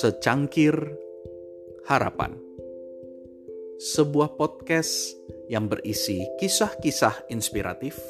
Secangkir Harapan Sebuah podcast yang berisi kisah-kisah inspiratif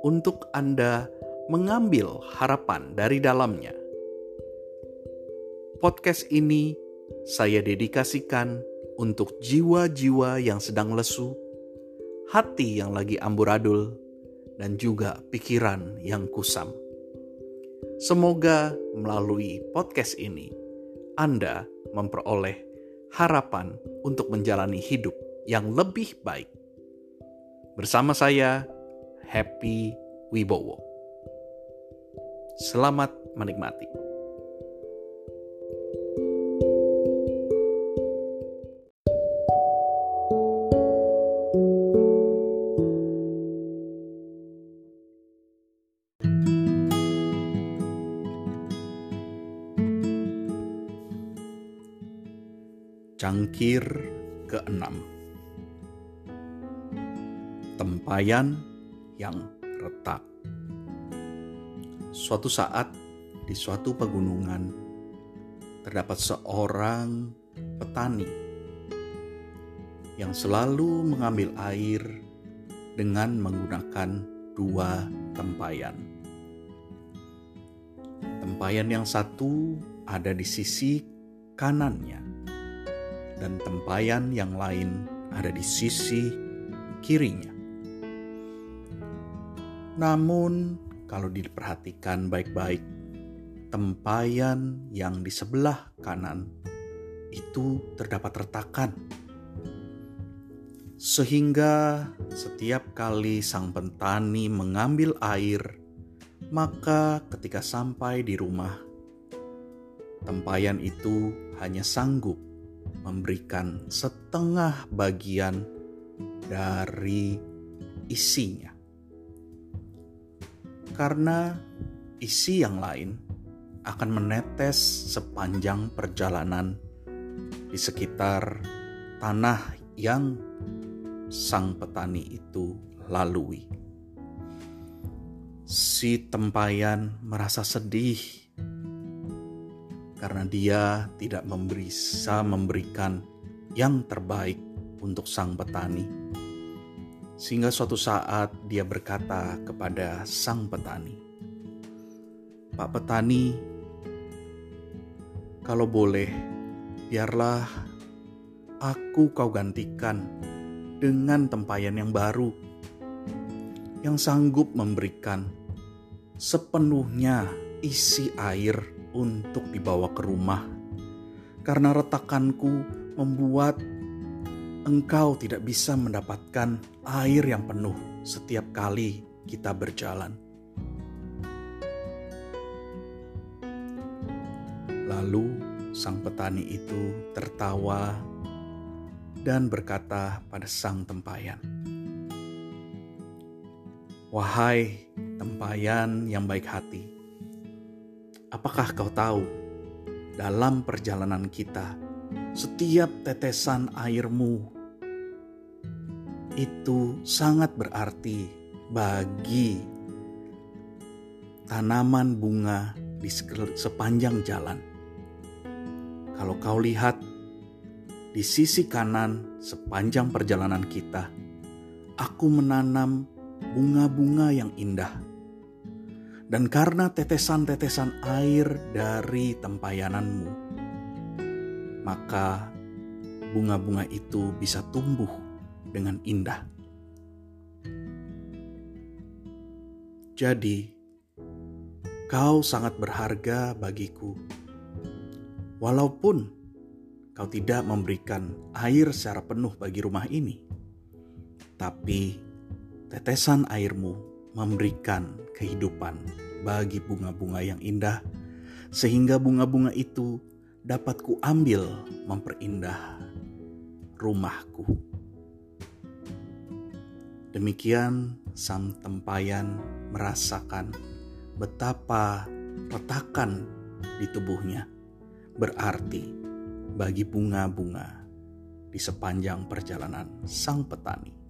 untuk Anda mengambil harapan dari dalamnya. Podcast ini saya dedikasikan untuk jiwa-jiwa yang sedang lesu, hati yang lagi amburadul, dan juga pikiran yang kusam. Semoga melalui podcast ini anda memperoleh harapan untuk menjalani hidup yang lebih baik. Bersama saya, Happy Wibowo. Selamat menikmati. Cangkir keenam. Tempayan yang retak. Suatu saat di suatu pegunungan terdapat seorang petani yang selalu mengambil air dengan menggunakan dua tempayan. Tempayan yang satu ada di sisi kanannya dan tempayan yang lain ada di sisi kirinya. Namun, kalau diperhatikan baik-baik, tempayan yang di sebelah kanan itu terdapat retakan, sehingga setiap kali sang petani mengambil air, maka ketika sampai di rumah, tempayan itu hanya sanggup memberikan setengah bagian dari isinya. Karena isi yang lain akan menetes sepanjang perjalanan di sekitar tanah yang sang petani itu lalui. Si tempayan merasa sedih karena dia tidak bisa memberikan yang terbaik untuk sang petani. Sehingga suatu saat dia berkata kepada sang petani, "Pak petani, kalau boleh, biarlah aku kau gantikan dengan tempayan yang baru yang sanggup memberikan sepenuhnya isi air untuk dibawa ke rumah, karena retakanku membuat engkau tidak bisa mendapatkan air yang penuh setiap kali kita berjalan. Lalu sang petani itu tertawa dan berkata pada sang tempayan, "Wahai tempayan yang baik hati, Apakah kau tahu, dalam perjalanan kita, setiap tetesan airmu itu sangat berarti bagi tanaman bunga di sepanjang jalan. Kalau kau lihat di sisi kanan sepanjang perjalanan kita, aku menanam bunga-bunga yang indah dan karena tetesan-tetesan air dari tempayananmu, maka bunga-bunga itu bisa tumbuh dengan indah. Jadi, kau sangat berharga bagiku, walaupun kau tidak memberikan air secara penuh bagi rumah ini, tapi tetesan airmu memberikan kehidupan bagi bunga-bunga yang indah, sehingga bunga-bunga itu dapat kuambil memperindah rumahku. Demikian sang tempayan merasakan betapa retakan di tubuhnya berarti bagi bunga-bunga di sepanjang perjalanan sang petani.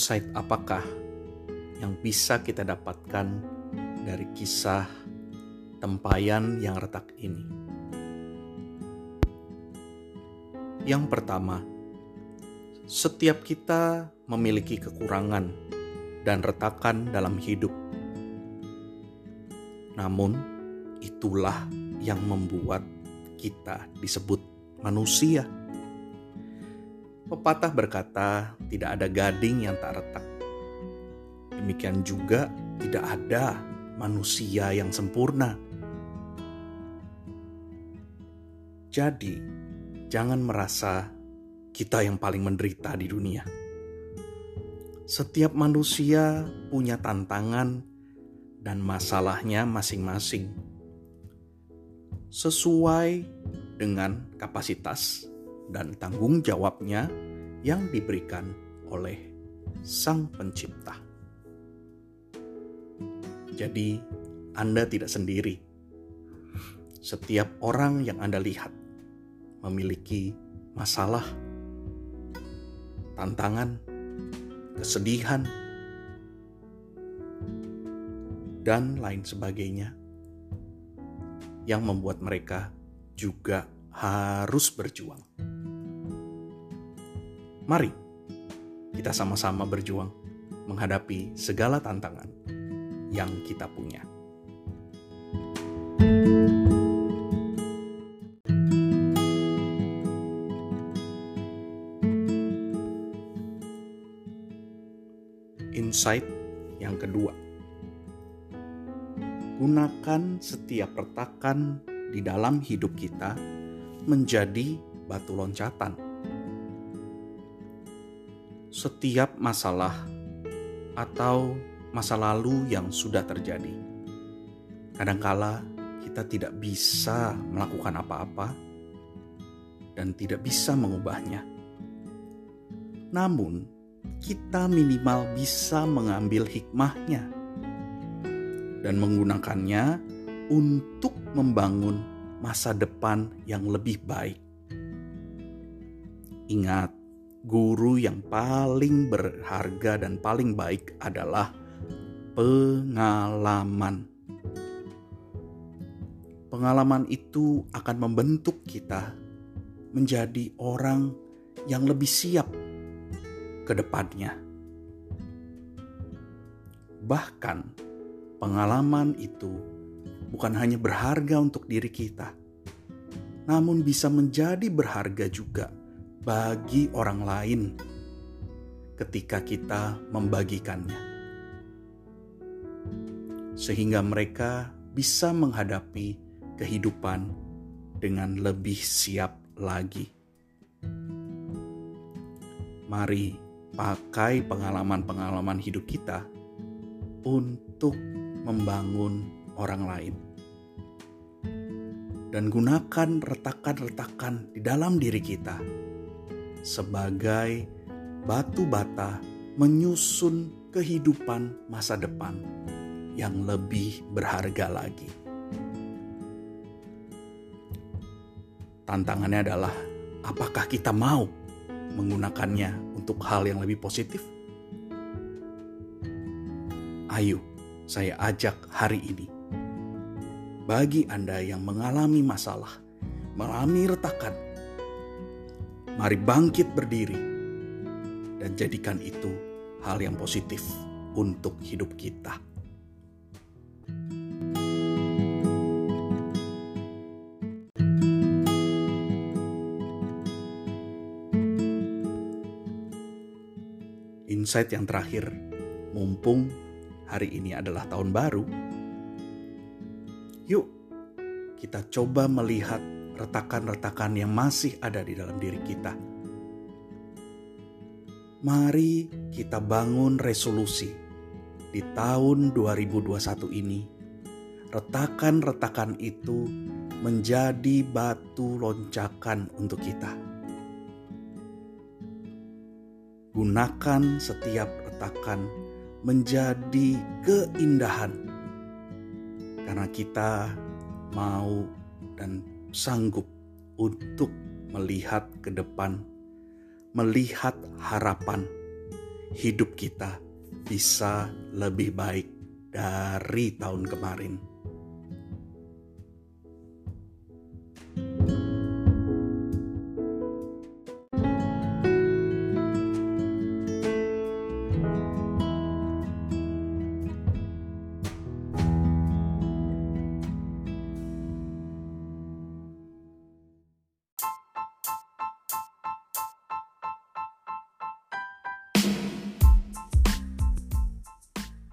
Insight apakah yang bisa kita dapatkan dari kisah tempayan yang retak ini? Yang pertama, setiap kita memiliki kekurangan dan retakan dalam hidup. Namun, itulah yang membuat kita disebut manusia. Pepatah berkata, "Tidak ada gading yang tak retak." Demikian juga, tidak ada manusia yang sempurna. Jadi, jangan merasa kita yang paling menderita di dunia. Setiap manusia punya tantangan dan masalahnya masing-masing, sesuai dengan kapasitas dan tanggung jawabnya yang diberikan oleh Sang Pencipta. Jadi, Anda tidak sendiri. Setiap orang yang Anda lihat memiliki masalah, tantangan, kesedihan, dan lain sebagainya yang membuat mereka juga harus berjuang. Mari kita sama-sama berjuang menghadapi segala tantangan yang kita punya. Insight yang kedua, gunakan setiap retakan di dalam hidup kita menjadi batu loncatan. Setiap masalah atau masa lalu yang sudah terjadi, kadangkala kita tidak bisa melakukan apa-apa dan tidak bisa mengubahnya. Namun, kita minimal bisa mengambil hikmahnya dan menggunakannya untuk membangun masa depan yang lebih baik. Ingat, guru yang paling berharga dan paling baik adalah pengalaman. Pengalaman itu akan membentuk kita menjadi orang yang lebih siap ke depannya. Bahkan, pengalaman itu bukan hanya berharga untuk diri kita, namun bisa menjadi berharga juga bagi orang lain ketika kita membagikannya, sehingga mereka bisa menghadapi kehidupan dengan lebih siap lagi. Mari pakai pengalaman-pengalaman hidup kita untuk membangun orang lain. Dan gunakan retakan-retakan di dalam diri kita sebagai batu bata menyusun kehidupan masa depan yang lebih berharga lagi. Tantangannya adalah apakah kita mau menggunakannya untuk hal yang lebih positif? Ayo, saya ajak hari ini bagi Anda yang mengalami masalah, mengalami retakan, mari bangkit berdiri dan jadikan itu hal yang positif untuk hidup kita. Insight yang terakhir, mumpung hari ini adalah tahun baru, Yuk, kita coba melihat retakan-retakan yang masih ada di dalam diri kita. Mari kita bangun resolusi di tahun 2021 ini. Retakan-retakan itu menjadi batu loncakan untuk kita. Gunakan setiap retakan menjadi keindahan karena kita mau dan sanggup untuk melihat ke depan, melihat harapan hidup kita bisa lebih baik dari tahun kemarin.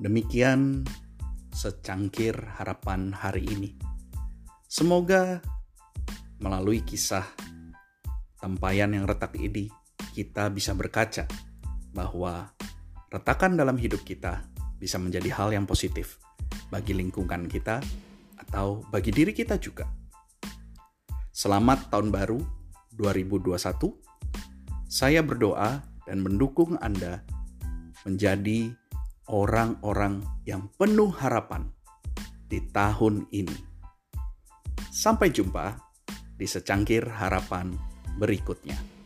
Demikian secangkir harapan hari ini. Semoga melalui kisah tempayan yang retak ini kita bisa berkaca bahwa retakan dalam hidup kita bisa menjadi hal yang positif bagi lingkungan kita atau bagi diri kita juga. Selamat tahun baru 2021. Saya berdoa dan mendukung Anda menjadi orang-orang yang penuh harapan di tahun ini. Sampai jumpa di secangkir harapan berikutnya.